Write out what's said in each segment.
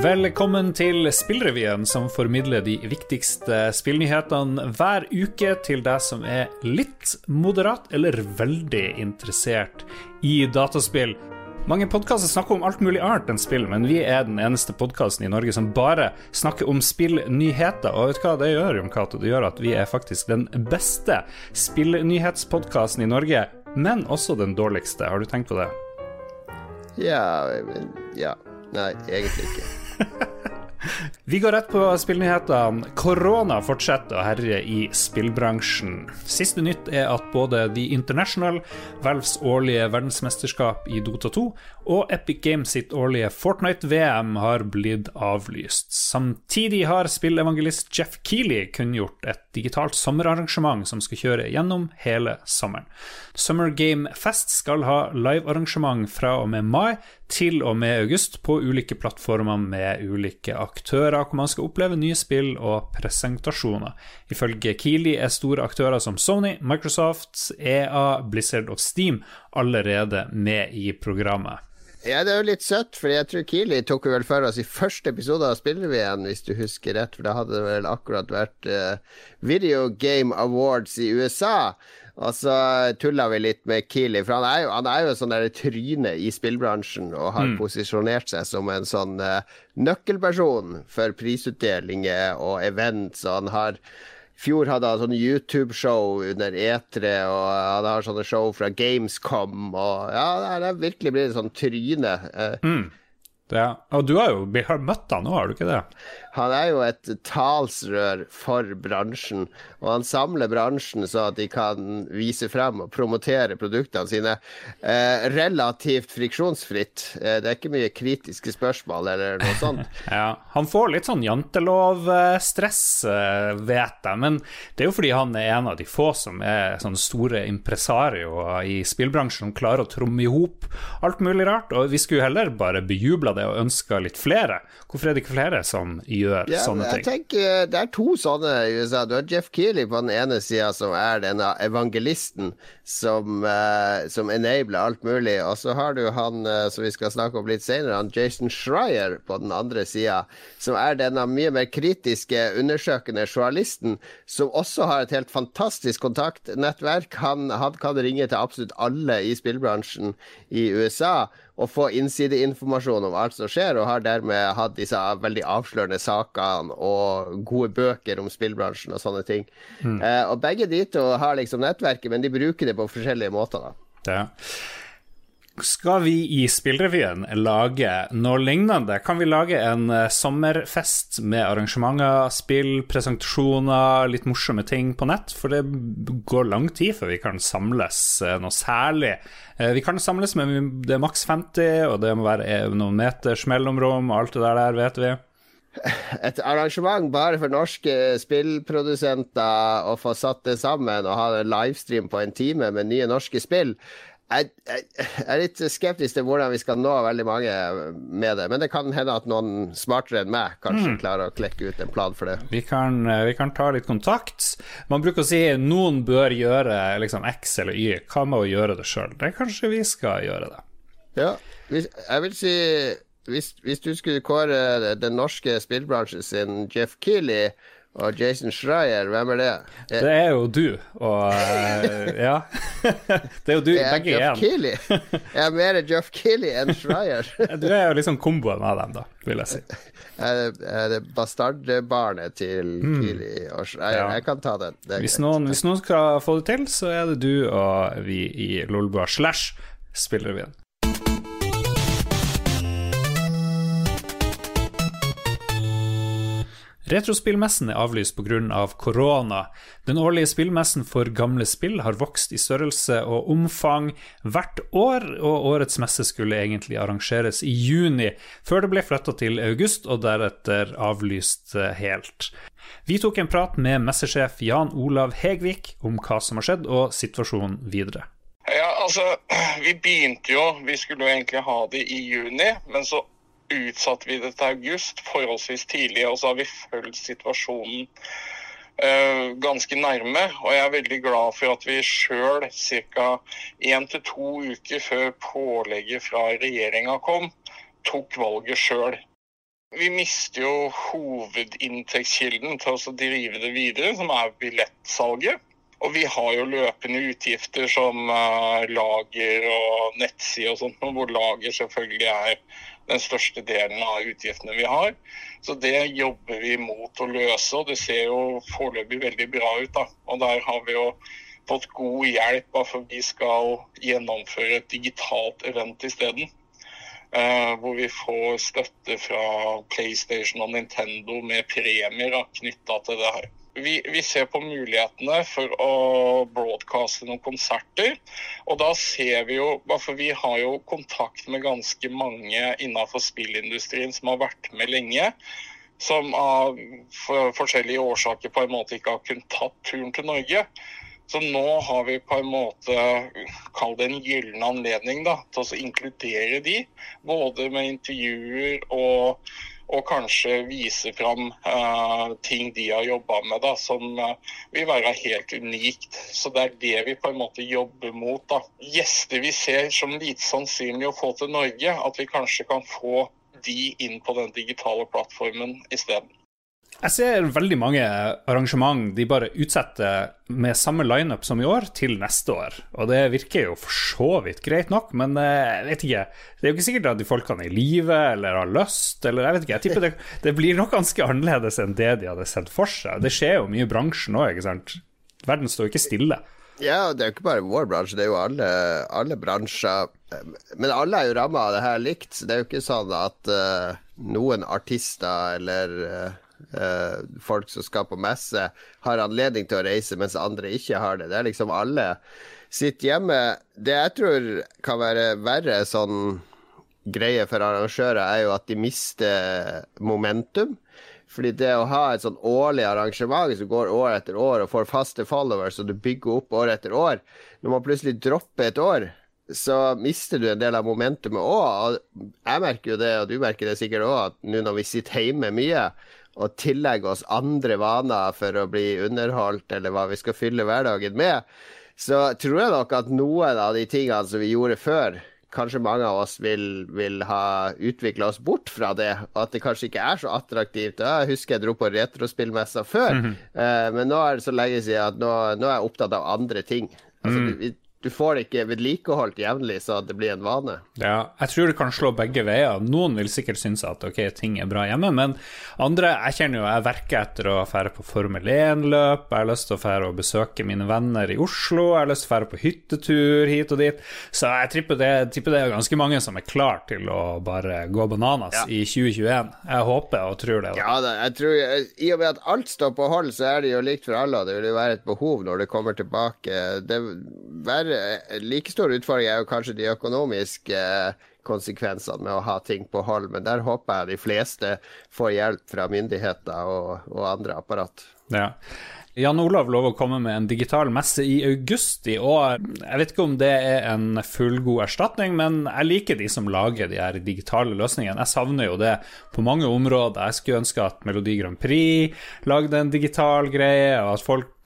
Velkommen til Spillrevyen, som formidler de viktigste spillnyhetene hver uke til deg som er litt moderat eller veldig interessert i dataspill. Mange podkaster snakker om alt mulig annet enn spill, men vi er den eneste podkasten i Norge som bare snakker om spillnyheter. Og vet du hva det gjør, Jon Cato? Det gjør at vi er faktisk den beste spillnyhetspodkasten i Norge, men også den dårligste. Har du tenkt på det? Ja, men Ja. Nei, egentlig ikke. Vi går rett på spillnyhetene. Korona fortsetter å herje i spillbransjen. Siste nytt er at både The International, Valves årlige verdensmesterskap i Dota 2 og Epic Games sitt årlige Fortnite-VM har blitt avlyst. Samtidig har spillevangelist Jeff Keeley kunngjort et digitalt sommerarrangement som skal kjøre gjennom hele sommeren. Summer Game Fest skal ha livearrangement fra og med mai til og med august på ulike plattformer med ulike aktører, hvor man skal oppleve nye spill og presentasjoner. Ifølge Keeley er store aktører som Sony, Microsoft, EA, Blizzard og Steam allerede med i programmet. Ja, det er jo litt søtt, for jeg tror Keeley tok vel for oss i første episode av Spiller-VM, hvis du husker rett, for da hadde det vel akkurat vært uh, Video Game Awards i USA. Og så tulla vi litt med Keeley, for han er jo, han er jo sånn et tryne i spillbransjen og har mm. posisjonert seg som en sånn uh, nøkkelperson for prisutdelinger og events, og han har fjor hadde han sånn YouTube-show under E3, og han har sånne show fra Gamescom, og ja, det er virkelig blitt sånn tryne. Uh, mm. Det, og du har jo møtt han nå, har du ikke det? Han er jo et talsrør for bransjen, og han samler bransjen så at de kan vise frem og promotere produktene sine eh, relativt friksjonsfritt. Eh, det er ikke mye kritiske spørsmål eller noe sånt. ja, Han får litt sånn jantelovstress, eh, vet jeg, men det er jo fordi han er en av de få som er sånne store impresarioer i spillbransjen som klarer å tromme i hop alt mulig rart, og vi skulle heller bare bejubla det og ønska litt flere. Hvorfor er det ikke flere som gjør gjør ja, sånne ting. Jeg tenker, Det er to sånne i USA. Du har Jeff Keeley på den ene sida, som er denne evangelisten som, uh, som enabler alt mulig. Og så har du han uh, som vi skal snakke om litt senere, han Jason Schreier på den andre sida, som er denne mye mer kritiske, undersøkende journalisten, som også har et helt fantastisk kontaktnettverk. Han, han kan ringe til absolutt alle i spillbransjen i USA og få innsideinformasjon om alt som skjer, og har dermed hatt disse veldig avslørende sakene og gode bøker om spillbransjen og sånne ting. Mm. Eh, og begge de to har liksom nettverket, men de bruker det på forskjellige måter, da. Ja skal vi i Spillrevyen lage noe lignende? Kan vi lage en uh, sommerfest med arrangementer, spill, presentasjoner, litt morsomme ting på nett? For det går lang tid før vi kan samles uh, noe særlig. Uh, vi kan samles med det er maks 50, og det må være noen meters mellomrom, og alt det der, der vet vi et arrangement bare for norske spillprodusenter å få satt det sammen og ha en livestream på en time med nye norske spill jeg, jeg, er litt skeptisk til hvordan vi skal nå veldig mange med det. Men det kan hende at noen smartere enn meg kanskje mm. klarer å klekke ut en plan for det. Vi kan, eh, vi kan, ta litt kontakt. Man bruker å si noen bør gjøre liksom X eller Y. Hva med å gjøre det sjøl? Det kanskje vi skal gjøre det. Ja, jeg vil si hvis, hvis du skulle kåre den norske spillbransjen sin Jeff Keeley og Jason Schreier, hvem er det? Det er jo du, og Ja. det er jo du, er begge igjen. Jeg er mer Jeff Keeley enn Schreier. du er jo liksom komboen av dem, da, vil jeg si. Det, er det bastardbarnet til mm. Keeley og Schreier? Ja. Jeg kan ta den. Hvis noen, hvis noen, skal få det til, så er det du og vi i Lolbua slash spiller Spillrevyen. Retrospillmessen er avlyst pga. Av korona. Den årlige spillmessen for gamle spill har vokst i størrelse og omfang hvert år, og årets messe skulle egentlig arrangeres i juni, før det ble flytta til august og deretter avlyst helt. Vi tok en prat med messesjef Jan Olav Hegvik om hva som har skjedd og situasjonen videre. Ja, altså, Vi begynte jo, vi skulle jo egentlig ha det i juni, men så utsatte vi det til august forholdsvis tidlig, og så har vi fulgt situasjonen uh, ganske nærme. Og jeg er veldig glad for at vi sjøl ca. én til to uker før pålegget fra regjeringa kom, tok valget sjøl. Vi mister jo hovedinntektskilden til å drive det videre, som er billettsalget. Og vi har jo løpende utgifter som uh, lager og nettside og sånt, hvor lager selvfølgelig er den største delen av utgiftene vi har. Så det jobber vi mot å løse, og det ser jo foreløpig veldig bra ut. da. Og der har vi jo fått god hjelp, for vi skal gjennomføre et digitalt event isteden. Uh, hvor vi får støtte fra PlayStation og Nintendo med premier knytta til det her. Vi, vi, ser på mulighetene for å broadcaste noen konserter. Og da ser vi jo For vi har jo kontakt med ganske mange innenfor spillindustrien som har vært med lenge. Som av forskjellige årsaker på en måte ikke har kunnet tatt turen til Norge. Så nå har vi på en måte kall det en gyllen anledning da, til å inkludere de. Både med intervjuer og, og kanskje vise fram uh, ting de har jobba med da, som uh, vil være helt unikt. Så det er det vi på en måte jobber mot. da. Gjester vi ser som lite sannsynlig å få til Norge, at vi kanskje kan få de inn på den digitale plattformen isteden. Jeg ser veldig mange arrangement de bare utsetter med samme lineup som i år, til neste år. Og det virker jo for så vidt greit nok, men eh, jeg vet ikke. Det er jo ikke sikkert at de folkene er i live eller har lyst, eller jeg vet ikke. Jeg tipper det, det blir nok ganske annerledes enn det de hadde sett for seg. Det skjer jo mye i bransjen òg, ikke sant. Verden står jo ikke stille. Ja, det er jo ikke bare vår bransje, det er jo alle, alle bransjer. Men alle er jo ramma av det her likt. Så det er jo ikke sånn at uh, noen artister eller uh, uh, folk som skal på messe, har anledning til å reise, mens andre ikke har det. Det er liksom alle sitter hjemme. Det jeg tror kan være verre sånn greie for arrangører, er jo at de mister momentum. Fordi det å ha et sånn årlig arrangement som går år etter år og får faste followers, og du bygger opp år etter år Når man plutselig dropper et år, så mister du en del av momentumet òg. Jeg merker jo det, og du merker det sikkert òg, at nå når vi sitter hjemme mye, og tillegge oss andre vaner for å bli underholdt, eller hva vi skal fylle hverdagen med, så tror jeg nok at noen av de tingene som vi gjorde før, kanskje mange av oss vil, vil ha utvikla oss bort fra det. Og at det kanskje ikke er så attraktivt. Jeg husker jeg dro på retrospillmessa før, mm -hmm. men nå er det så lenge siden at nå, nå er jeg opptatt av andre ting. Altså, mm. vi, du får ikke vedlikeholdt jevnlig, så det blir en vane. Ja, jeg tror det kan slå begge veier. Noen vil sikkert synes at ok, ting er bra hjemme, men andre Jeg kjenner jo jeg verker etter å fære på Formel 1-løp, jeg har lyst til å fære og besøke mine venner i Oslo, jeg har lyst til å fære på hyttetur hit og dit, så jeg tipper det, tipper det er ganske mange som er klar til å bare gå bananas ja. i 2021. Jeg håper og tror det. Da. Ja, da, jeg tror I og med at alt står på hold, så er det jo likt for alle, og det vil jo være et behov når det kommer tilbake. Det være like stor utfordring er jo kanskje de økonomiske eh, konsekvensene med å ha ting på hold, men der håper jeg de fleste får hjelp fra myndigheter og, og andre apparat. Ja. Jan Olav lover å komme med en digital messe i august i år. Jeg vet ikke om det er en fullgod erstatning, men jeg liker de som lager de her digitale løsningene. Jeg savner jo det på mange områder. Jeg skulle ønske at Melodi Grand Prix lagde en digital greie, og at folk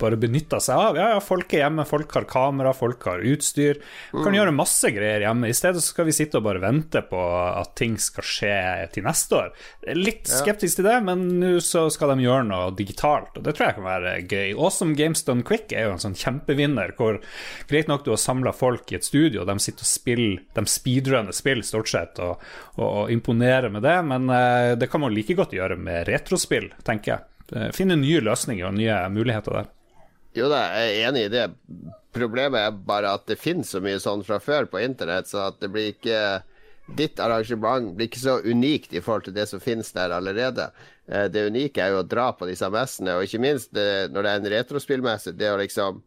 bare benytter seg av. Ja, ja, folk er hjemme, folk har kamera, folk har utstyr. Man kan mm. gjøre masse greier hjemme. I stedet skal vi sitte og bare vente på at ting skal skje til neste år. Litt skeptisk til det, men nå så skal de gjøre noe digitalt, og det tror jeg kan være gøy. Awesome Games Done Quick er jo en sånn kjempevinner, hvor greit nok du har samla folk i et studio, og de sitter og spiller, de speedrunner spill stort sett, og, og, og imponerer med det, men uh, det kan man like godt gjøre med retrospill, tenker jeg. Eh, finne nye løsninger og nye muligheter der. Jo da, jeg er enig i det. Problemet er bare at det finnes så mye sånn fra før på internett, så at det blir ikke Ditt arrangement blir ikke så unikt i forhold til det som finnes der allerede. Eh, det unike er jo å dra på disse messene, og ikke minst det, når det er en retrospillmesse, det å liksom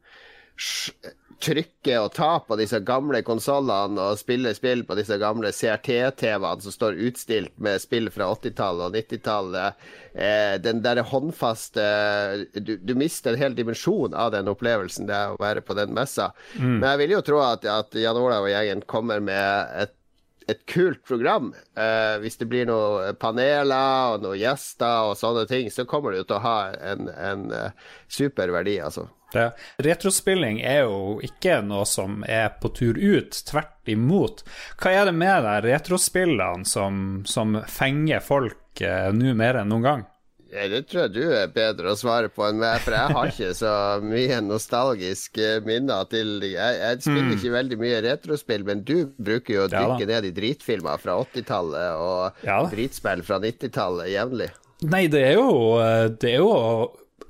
trykke og ta på disse gamle konsollene og spille spill på disse gamle CRT-TV-ene som står utstilt med spill fra 80-tallet og 90-tallet. Eh, den derre håndfaste du, du, mister en hel dimensjon av den opplevelsen det er å være på den messa. Mm. Men jeg vil jo tro at, at Jan Olav og gjengen kommer med et et kult program. Eh, hvis det blir noen paneler og noen gjester og sånne ting, så kommer det jo til å ha en, en uh, super verdi, altså. Det. Retrospilling er jo ikke noe som er på tur ut, tvert imot. Hva er det med de retrospillene som, som fenger folk eh, nå mer enn noen gang? Ja, det tror jeg du er bedre å svare på enn meg, for jeg har ikke så mye nostalgiske minner til Jeg, jeg spiller mm. ikke veldig mye retrospill, men du bruker jo å dykke ja, ned i dritfilmer fra 80-tallet og ja, dritspill fra 90-tallet jevnlig. Nei, det er jo, eh, det er jo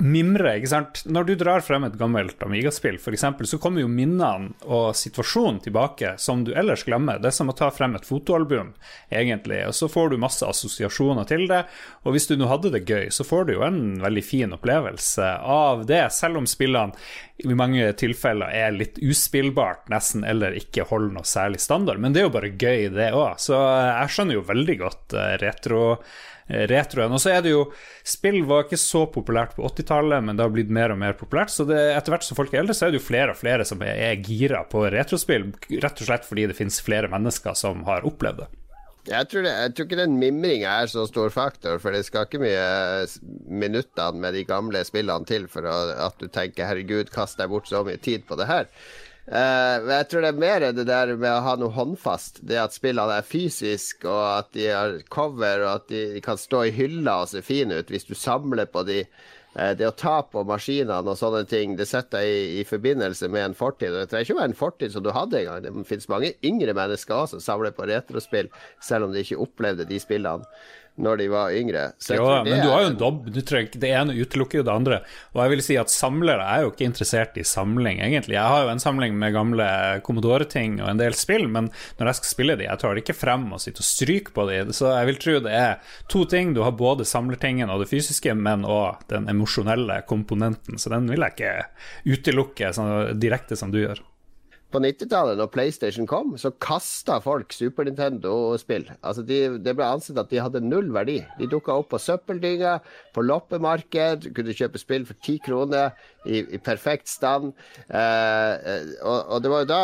mimre, ikke sant. Når du drar frem et gammelt Amiga-spill, f.eks., så kommer jo minnene og situasjonen tilbake som du ellers glemmer. Det er som å ta frem et fotoalbum, egentlig, og så får du masse assosiasjoner til det. Og hvis du nå hadde det gøy, så får du jo en veldig fin opplevelse av det, selv om spillene i mange tilfeller er litt uspillbart, nesten, eller ikke holder noe særlig standard. Men det er jo bare gøy, det òg. Så jeg skjønner jo veldig godt eh, retro Eh, retroen. Og så er det jo Spill var ikke så populært på 80-tallet, men det har blitt mer og mer populært. Så det, etter hvert som folk er eldre, så er det jo flere og flere som er, er gira på retrospill. Rett og slett fordi det finnes flere mennesker som har opplevd det. Jeg tror, det, jeg tror ikke den mimringa er så stor faktor, for det skal ikke mye minutter med de gamle spillene til for at du tenker 'herregud, kast deg bort så mye tid på det her'. Uh, jeg tror det er mer det der med å ha noe håndfast. Det at spillene er fysisk, og at de har cover, og at de, kan stå i hylla og se fine ut hvis du samler på de. Uh, det å ta på maskinene og sånne ting, det setter jeg i, i forbindelse med en fortid. Det trenger ikke å være en fortid som du hadde en gang. Det finnes mange yngre mennesker også som samler på retrospill, selv om de ikke opplevde de spillene når de var yngre. jo, men du har jo en dobb. Det ene utelukker jo det andre. Og jeg vil si at samlere er jo ikke interessert i samling, egentlig. Jeg har jo en samling med gamle Commodore-ting og en del spill, men når jeg skal spille de, jeg tar det ikke frem og sitter og stryker på de. Så jeg vil tro det er to ting. Du har både samlertingen og det fysiske, men òg den emosjonelle komponenten. Så den vil jeg ikke utelukke sånn direkte som du gjør på 90-tallet, når PlayStation kom, så kasta folk Super Nintendo-spill. Altså de, Det ble ansett at de hadde null verdi. De dukka opp på søppeldynga, på loppemarked, kunne kjøpe spill for ti kroner i, i, perfekt stand. Eh, og, og, det var jo da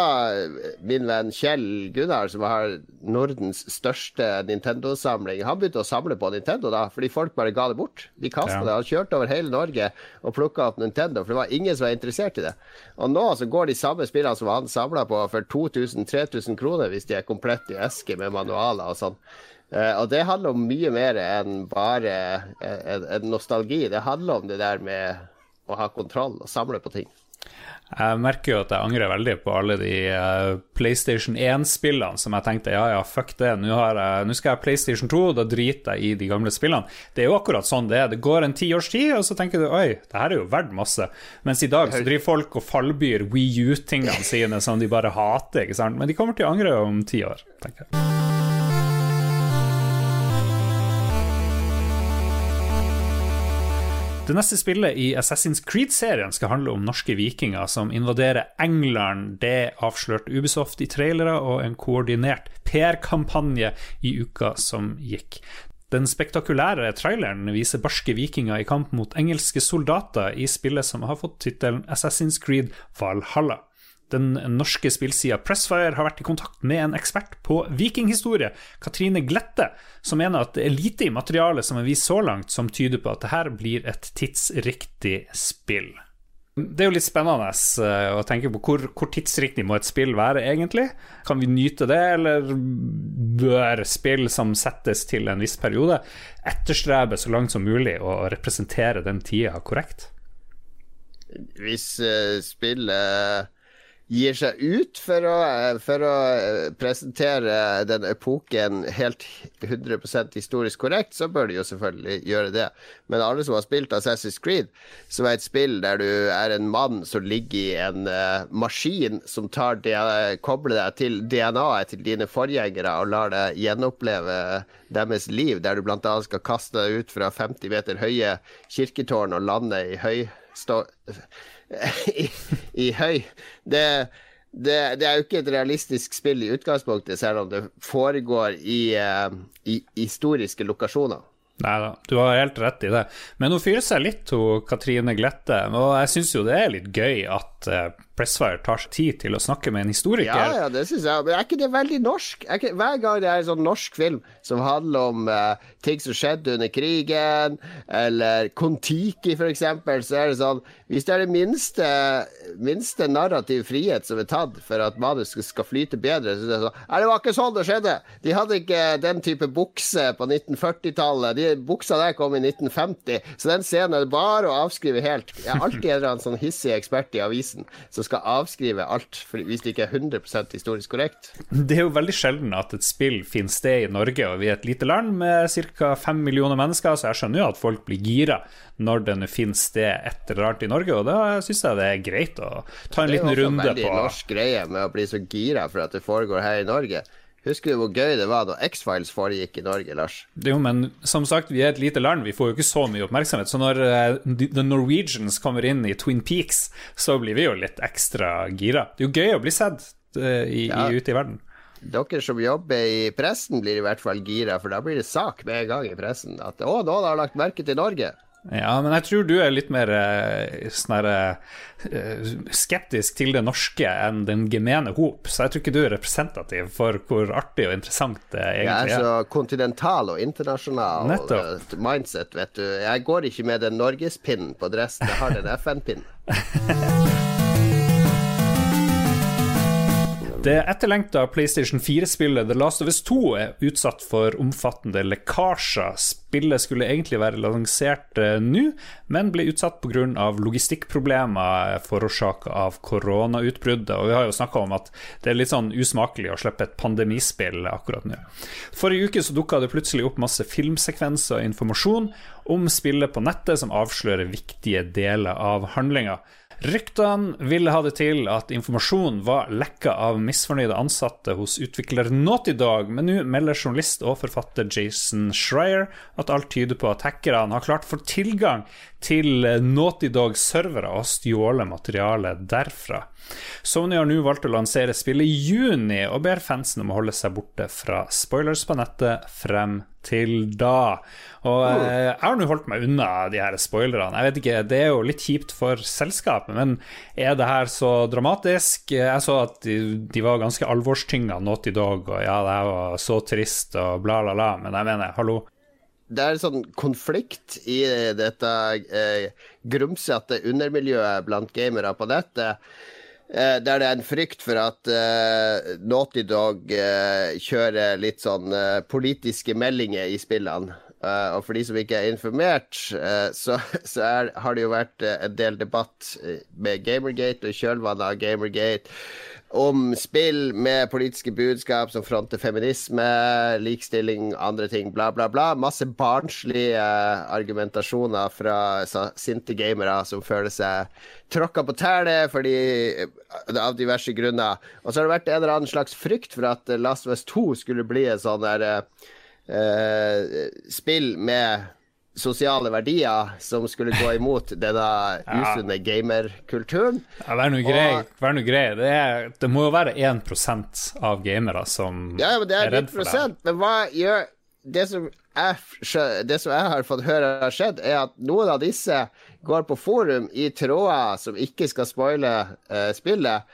min venn Kjell Gunnar, som har Nordens største Nintendo-samling, han begynte å samle på Nintendo da, fordi folk bare ga det bort. De kasta ja. det. Han kjørte over hele Norge og plukka opp Nintendo, for det var ingen som var interessert i det. Og nå så går de samme spillene som han samla på for 2000-3000 kroner hvis de er komplett i eske med manualer og sånn. Uh, og det handler om mye mer enn bare uh, en nostalgi. Det handler om det der med å ha kontroll og samle på ting. Jeg merker jo at jeg angrer veldig på alle de uh, PlayStation 1-spillene som jeg tenkte ja, ja, fuck det, nå, nå skal jeg ha PlayStation 2, da driter jeg i de gamle spillene. Det er jo akkurat sånn det er. Det går en tiårs tid, og så tenker du oi, det her er jo verdt masse. Mens i dag så driver folk og fallbyr Wii U-tingene sine som de bare hater, ikke sant. Men de kommer til å angre om ti år, tenker jeg. Det neste spillet i Assassin's Creed-serien skal handle om norske vikinger som invaderer England. Det avslørte Ubisoft i trailere og en koordinert PR-kampanje i uka som gikk. Den spektakulære traileren viser barske vikinger i kamp mot engelske soldater i spillet som har fått tittelen Assassin's Creed Valhalla. Den norske spillsida Pressfire har vært i kontakt med en ekspert på vikinghistorie, Katrine Glette, som mener at det er lite i materialet som er vist så langt som tyder på at dette blir et tidsriktig spill. Det er jo litt spennende eh, å tenke på hvor, hvor, tidsriktig må et spill være, egentlig? Kan vi nyte det, eller bør spill som settes til en viss periode, etterstrebe så langt som mulig å representere den tida korrekt? Hvis uh, spillet gir seg ut for å, for å, presentere den epoken helt 100% historisk korrekt, så bør de jo selvfølgelig gjøre det. Men alle som har spilt Assassin's Creed, som er et spill der du er en mann som ligger i en uh, maskin som tar kobler deg til DNA-et til dine forgjengere og lar deg gjenoppleve deres liv, der du bl.a. skal kaste deg ut fra 50 meter høye kirketårn og lande i høy... I, i høy. Det, det, det, er jo ikke et realistisk spill i utgangspunktet, selv om det foregår i, uh, i historiske lokasjoner. Nei da, du har helt rett i det. Men hun fyrer seg litt, hun Katrine Glette. Og jeg syns jo det er litt gøy at uh, Pressfire tar seg tid til å snakke med en historiker. Ja, ja, det syns jeg. Men er ikke det veldig norsk? Ikke, hver gang det er en sånn norsk film som handler om uh, ting som skjedde under krigen, eller Kon-Tiki f.eks., så er det sånn Hvis det er det minste, minste narrativ frihet som er tatt for at manus skal flyte bedre, så er det sånn Nei, det var ikke sånn det skjedde! De hadde ikke den type bukse på 1940-tallet. De Buksa der kom i 1950, så den scenen er det bare å avskrive helt. Jeg er alltid en sånn hissig ekspert i avisen som skal avskrive alt hvis det ikke er 100% historisk korrekt. Det er jo veldig sjelden at et spill finner sted i Norge, og vi er et lite land med ca. 5 millioner mennesker, så jeg skjønner jo at folk blir gira når det finner sted et eller annet i Norge, og da syns jeg det er greit å ta en liten runde på Det er jo også veldig norsk greie med å bli så gira for at det foregår her i Norge. Husker du hvor gøy det var da X-Files foregikk i Norge, Lars? Jo, men som sagt, vi er et lite land, vi får jo ikke så mye oppmerksomhet. Så når uh, The Norwegians kommer inn i Twin Peaks, så blir vi jo litt ekstra gira. Det er jo gøy å bli sett uh, i, ja. i, ute i verden. Dere som jobber i pressen, blir i hvert fall gira, for da blir det sak med en gang i pressen. At 'Å, noen har lagt merke til Norge'. Ja, men jeg tror du er litt mer uh, sånn uh, skeptisk til det norske enn den gemene hop. Så jeg tror ikke du er representativ for hvor artig og interessant det egentlig er. Jeg er så kontinental og internasjonal Nettopp. Eh, mindset, vet du. Jeg går ikke med den norgespinnen på dressen, jeg har den FN-pinnen. Det etterlengta PlayStation 4-spillet The Last of Us 2 er utsatt for omfattende lekkasjer. Spillet skulle egentlig være lansert uh, nå, men ble utsatt pga. logistikkproblemer forårsaka av koronautbruddet. Og vi har jo snakka om at det er litt sånn usmakelig å slippe et pandemispill akkurat nå. Forrige uke så dukka det plutselig opp masse filmsekvenser og informasjon om spillet på nettet som avslører viktige deler av handlinga. Ryktene ville ha det til at informasjon var lekka av misfornøyde ansatte hos utvikler Naughty Dog, men nå melder journalist og forfatter Jason Schreier at alt tyder på at hackerne har klart å få tilgang til Naughty Dog-servere og stjålet materiale derfra. Sony har nå valgt å lansere spillet i juni, og ber fansen om å holde seg borte fra spoilers på nettet frem til da. Og oh. eh, jeg har nå holdt meg unna de her spoilerne. Jeg vet ikke, Det er jo litt kjipt for selskapet, men er det her så dramatisk? Jeg så at de, de var ganske alvorstynga, Naughty Dog, og ja, det her var så trist og bla, bla, bla, men jeg mener, hallo det er en sånn konflikt i dette eh, grumsete undermiljøet blant gamere på nettet. Eh, der det er en frykt for at eh, Naughty Dog eh, kjører litt sånn uh, politiske meldinger i spillene. Uh, og for de som ikke er informert, så, så er, har det jo vært en del debatt med Gamergate og kjølvannet av Gamergate om spill med politiske budskap som fronter feminisme, likestilling, andre ting, bla, bla, bla. Masse barnslige argumentasjoner fra sinte gamere som føler seg tråkka på tærne av diverse grunner. Og så har det vært en eller annen slags frykt for at Last Us 2 skulle bli en sånn der uh, spill med sosiale verdier som skulle gå imot denne usunne ja. gamerkulturen. Ja, vær nå grei. Vær nå grei. Det, er, det, må jo være 1 av gamere som ja, men det er, er redd for det. Men hva gjør det som, jeg, det som jeg har fått høre har skjedd, er at noen av disse går på forum i tråder som ikke skal spoile uh, spillet,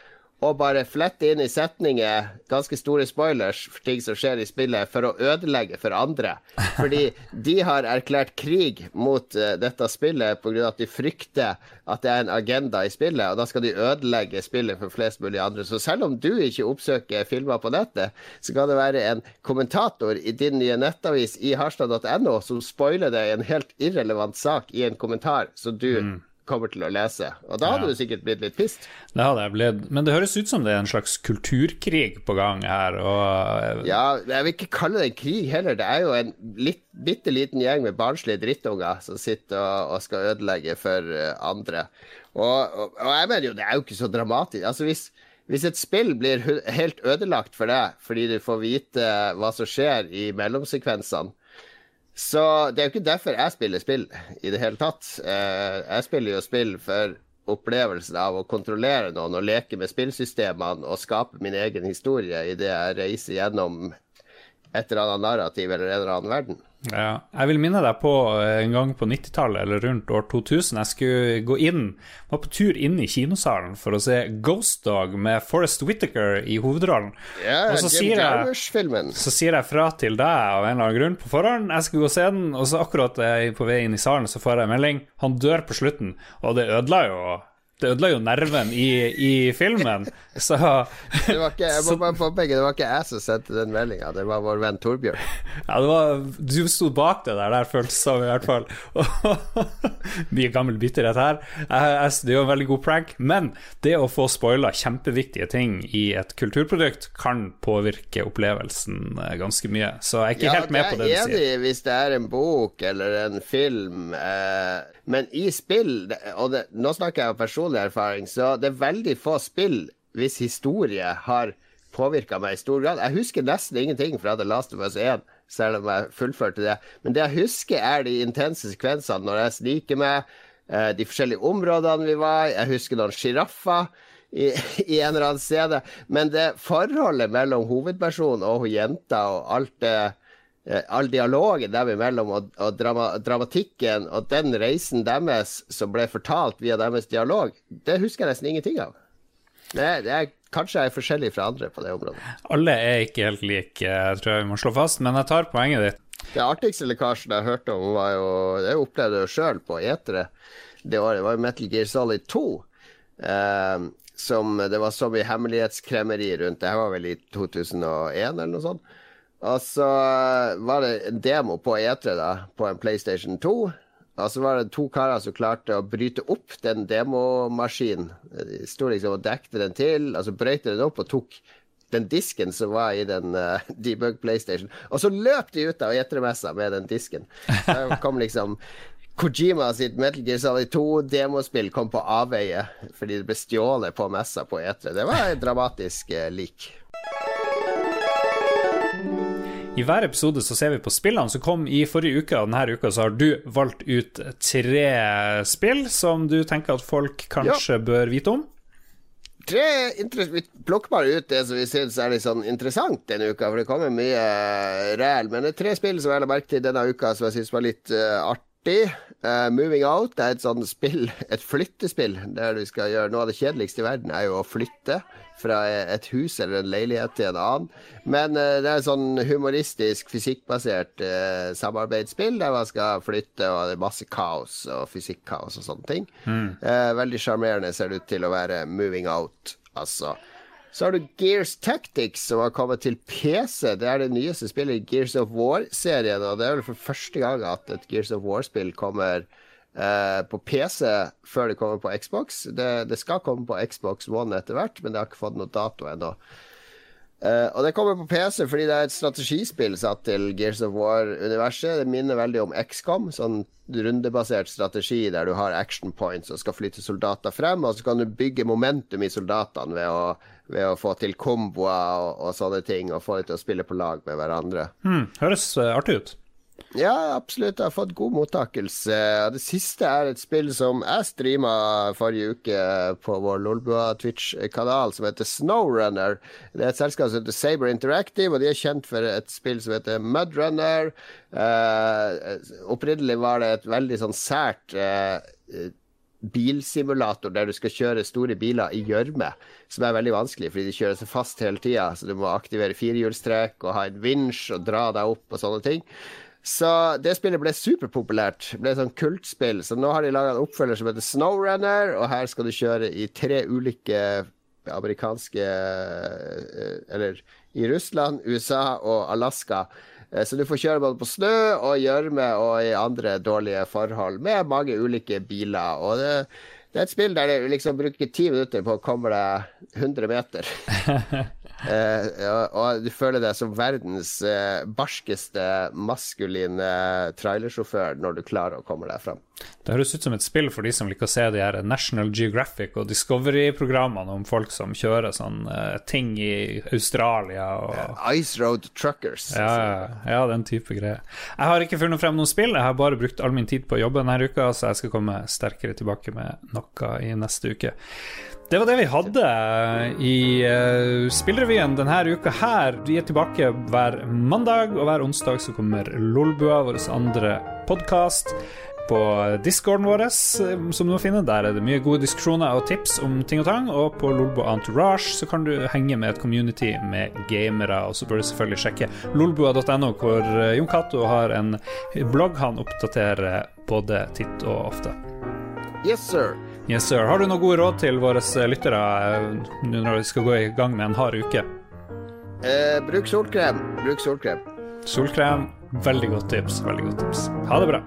og bare flette inn i setninger ganske store spoilers for ting som skjer i spillet, for å ødelegge for andre. Fordi de har erklært krig mot uh, dette spillet pga. at de frykter at det er en agenda i spillet, og da skal de ødelegge spillet for flest mulig andre. Så selv om du ikke oppsøker filmer på nettet, så kan det være en kommentator i din nye nettavis i harstad.no som spoiler deg en helt irrelevant sak i en kommentar, som du mm kommer til å lese. Og da hadde ja. du sikkert blitt litt pissed. Det hadde jeg blitt. Men det høres ut som det er en slags kulturkrig på gang her. Og... Ja, jeg vil ikke kalle det en krig heller. Det er jo en litt, bitte liten gjeng med barnslige drittunger som sitter og, og skal ødelegge for eh, andre. Og, og, og, jeg mener jo, det er jo ikke så dramatisk. Altså hvis, hvis et spill blir helt ødelagt for deg fordi du får vite hva som skjer i mellomsekvensene, så det er jo ikke derfor jeg spiller spill i det hele tatt. Eh, jeg spiller jo spill for opplevelsen av å kontrollere noen og leke med spillsystemene og skape min egen historie idet jeg reiser gjennom et eller annet narrativ eller en eller annen verden. Ja. Jeg vil minne deg på eh, en gang på 90-tallet, eller rundt år 2000. Jeg skulle gå inn, var på tur inn i kinosalen for å se Ghost Dog med Forest Whittaker i hovedrollen. Ja, Og så sier jeg- Så sier jeg fra til deg av en eller annen grunn på forhånd. Jeg skulle gå og se den, og så akkurat jeg er på vei inn i salen, så får jeg en melding. Han dør på slutten, og det ødela jo Det ødela jo nerven i, i filmen. Så Det var ikke, jeg må Så- bare påpeke, det var ikke jeg som sendte den meldinga, det var vår venn Torbjørn. Ja, det var Du sto bak det der, der føltes det som, i hvert fall. Mye gammel bitterhet her. Det er jo en veldig god prank, men det å få spoila kjempeviktige ting i et kulturprodukt kan påvirke opplevelsen eh, ganske mye. Så jeg er ikke helt med på det du sier. Ja, det er enig hvis det er en bok eller en film, eh, men i spill, og det, nå snakker jeg av personlig erfaring, så det er veldig få spill hvis historie har påvirka meg i stor grad. Jeg husker nesten ingenting fra The Last of Us 1, selv om jeg fullførte det. Men det jeg husker, er de intense sekvensene når jeg sniker meg, eh, de forskjellige områdene vi var i. Jeg husker noen sjiraffer i, i en eller annen scene. Men det forholdet mellom hovedpersonen og jenta og alt det all dialogen dem imellom og, og drama, dramatikken og den reisen deres som ble fortalt via deres dialog, det husker jeg nesten ingenting av. Det, det er, kanskje jeg er forskjellig fra andre på det området. Alle er ikke helt like, jeg tror jeg vi må slå fast, men jeg tar poenget ditt. Det artigste lekkasjen jeg hørte om, var jo Jeg opplevde det sjøl på etere det året. Det var jo Metal Gear Solid 2. Eh, som det var så mye hemmelighetskremmeri rundt. Det var vel i 2001 eller noe sånt. Og så var det en demo på E3 da, på en PlayStation 2. Og så var det to karer som klarte å bryte opp den demomaskinen. De sto liksom og dekte den til, og så brøyte den opp og tok den disken som var i den uh, debug PlayStation. Og så løp de ut av E3-messa med den disken. Så kom liksom Kojima sitt Metal Gear Solid 2-demospill kom på avveie fordi det ble stjålet på messa på E3. Det var dramatisk uh, lik. I hver episode så ser vi på spillene som kom i forrige uke, og denne uka så har du valgt ut tre spill som du tenker at folk kanskje bør vite om. Tre Vi plukker bare ut det som vi syns er litt sånn interessant denne uka, for det kommer mye uh, ræl. Men det er tre spill som jeg la merke til denne uka som jeg syns var litt uh, artig. Eh, Moving Out er et sånt spill, et flyttespill, der du skal gjøre noe av det kjedeligste i verden, er jo å flytte fra et hus eller en leilighet til en annen. Men uh, det er et sånn humoristisk, fysikkbasert uh, samarbeidsspill der man skal flytte, og det er masse kaos og fysikkaos og sånne ting. Eh, veldig sjarmerende ser det ut til å være Moving Out, altså. Så har du Gears Tactics, som har kommet til PC. Det er det nyeste spillet i Gears of War-serien, og det er vel for første gang at et Gears of War-spill kommer eh, på PC før det kommer på Xbox. Det, det skal komme på Xbox One etter hvert, men det har ikke fått noe dato ennå. Eh, og det kommer på PC fordi det er et strategispill satt til Gears of War-universet. Det minner veldig om XCOM, sånn rundebasert strategi der du har action points og skal flytte soldater frem, og så kan du bygge momentum i soldatene ved å, ved å få til komboer og, og sånne ting, og få dem til å spille på lag med hverandre. Hmm, høres eh, artig ut. Ja, absolutt. Jeg har fått god mottakelse. Det siste er et spill som jeg streama forrige uke på vår Lolbua Twitch-kanal, som heter Snowrunner. Det er et selskap som heter Saber Interactive, og de er kjent for et spill som heter Mudrunner. Uh, opprinnelig var det et veldig sånn sært uh, bilsimulator der du skal kjøre store biler i gjørme, som er veldig vanskelig fordi de kjører seg fast hele tida. Så du må aktivere firehjulstrekk og ha en vinsj og dra deg opp og sånne ting. Så det spillet ble superpopulært. Ble et sånn kultspill. Så nå har de laga en oppfølger som heter Snowrunner, og her skal du kjøre i tre ulike amerikanske eh, Eller i Russland, USA og Alaska. Eh, Så du får kjøre både på snø og gjørme og i andre dårlige forhold, med mange ulike biler. Og det, det er et spill der du liksom bruker ti minutter på å komme deg 100 meter. Eh, og, og du føler deg som verdens eh, barskeste maskuline trailersjåfør når du klarer å komme deg fram. Det høres ut som et spill for de som liker å se de her National Geographic og Discovery-programmene om folk som kjører sånn uh, ting i Australia og Ice Road Truckers. Ja, ja, den type greier. Jeg har ikke funnet frem noen spill, jeg har bare brukt all min tid på å jobbe denne uka, så jeg skal komme sterkere tilbake med noe i neste uke. Det var det vi hadde i uh, Spillrevyen denne uka her. Vi er tilbake hver mandag, og hver onsdag så kommer Lolbua, vår andre podkast på discorden vår, eh, som du må finne. Der er det mye gode diskusjoner og tips om ting og tang. Og på Lolbua Entourage så kan du henge med et community med gamere. Og så bør du selvfølgelig sjekke lolbua.no, hvor eh, Jon Cato har en blogg han oppdaterer både titt og ofte. Yes, sir. Yes, sir. Har du noen gode råd til våre lyttere eh, nå når vi skal gå i gang med en hard uke? Eh, bruk solkrem. Bruk solkrem. Solkrem. Veldig godt tips. Veldig godt tips. Ha det bra.